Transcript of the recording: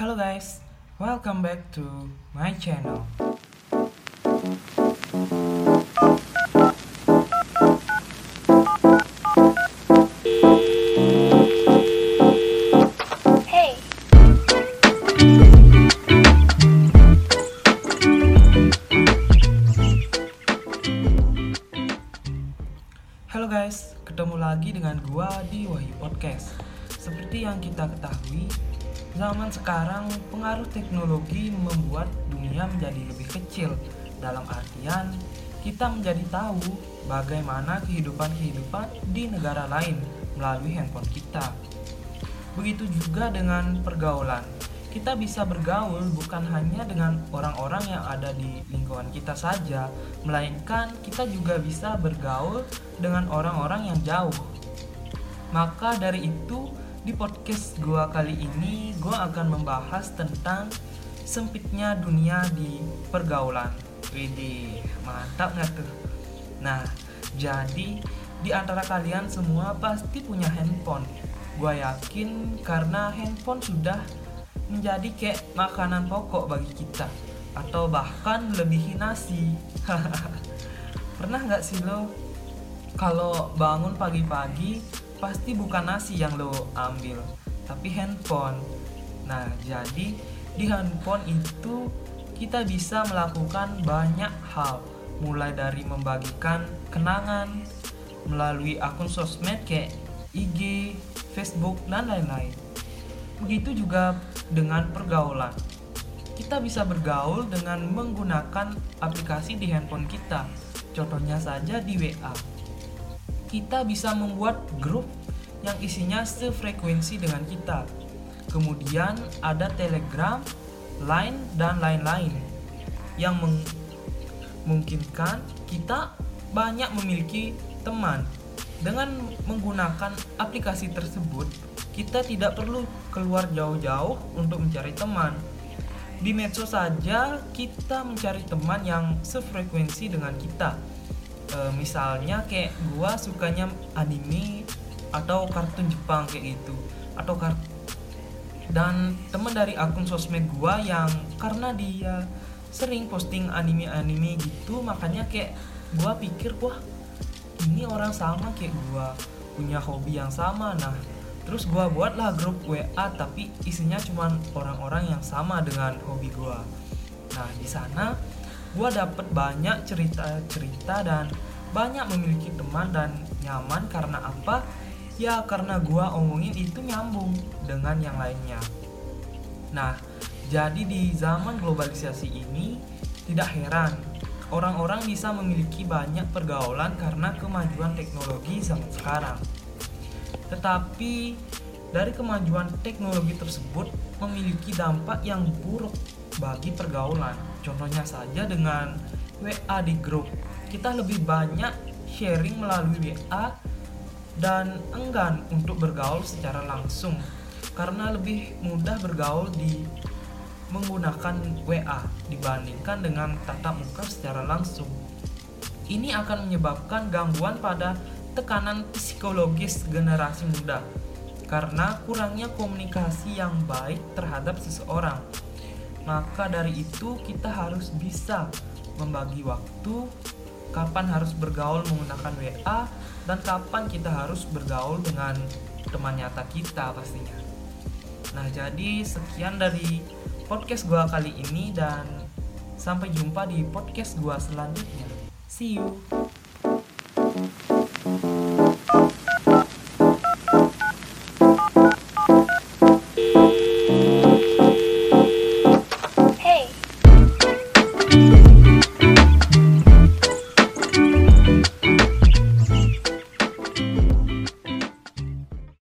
Hello guys, welcome back to my channel. Ketemu lagi dengan gua di Wahyu Podcast. Seperti yang kita ketahui, zaman sekarang pengaruh teknologi membuat dunia menjadi lebih kecil. Dalam artian, kita menjadi tahu bagaimana kehidupan-kehidupan di negara lain melalui handphone kita. Begitu juga dengan pergaulan. Kita bisa bergaul bukan hanya dengan orang-orang yang ada di lingkungan kita saja, melainkan kita juga bisa bergaul dengan orang-orang yang jauh. Maka dari itu, di podcast gua kali ini gua akan membahas tentang sempitnya dunia di pergaulan. Widih, mantap nggak tuh? Nah, jadi di antara kalian semua pasti punya handphone. Gua yakin karena handphone sudah menjadi kayak makanan pokok bagi kita atau bahkan lebihi nasi. Pernah nggak sih lo kalau bangun pagi-pagi pasti bukan nasi yang lo ambil, tapi handphone. Nah, jadi di handphone itu kita bisa melakukan banyak hal, mulai dari membagikan kenangan melalui akun sosmed kayak IG, Facebook, dan lain-lain. Begitu juga dengan pergaulan. Kita bisa bergaul dengan menggunakan aplikasi di handphone kita. Contohnya saja di WA. Kita bisa membuat grup yang isinya sefrekuensi dengan kita. Kemudian ada Telegram, Line, dan lain-lain yang memungkinkan kita banyak memiliki teman. Dengan menggunakan aplikasi tersebut, kita tidak perlu keluar jauh-jauh untuk mencari teman. Di medsos saja kita mencari teman yang sefrekuensi dengan kita. E, misalnya kayak gua sukanya anime atau kartun Jepang kayak gitu atau kart dan teman dari akun sosmed gua yang karena dia sering posting anime-anime gitu makanya kayak gua pikir wah ini orang sama kayak gua punya hobi yang sama nah terus gua buatlah grup WA tapi isinya cuma orang-orang yang sama dengan hobi gua. Nah di sana gua dapet banyak cerita-cerita dan banyak memiliki teman dan nyaman. Karena apa? Ya karena gua omongin itu nyambung dengan yang lainnya. Nah jadi di zaman globalisasi ini tidak heran orang-orang bisa memiliki banyak pergaulan karena kemajuan teknologi zaman sekarang. Tetapi dari kemajuan teknologi tersebut memiliki dampak yang buruk bagi pergaulan. Contohnya saja dengan WA di grup. Kita lebih banyak sharing melalui WA dan enggan untuk bergaul secara langsung karena lebih mudah bergaul di menggunakan WA dibandingkan dengan tatap muka secara langsung. Ini akan menyebabkan gangguan pada tekanan psikologis generasi muda karena kurangnya komunikasi yang baik terhadap seseorang. Maka dari itu kita harus bisa membagi waktu kapan harus bergaul menggunakan WA dan kapan kita harus bergaul dengan teman nyata kita pastinya. Nah, jadi sekian dari podcast gua kali ini dan sampai jumpa di podcast gua selanjutnya. See you.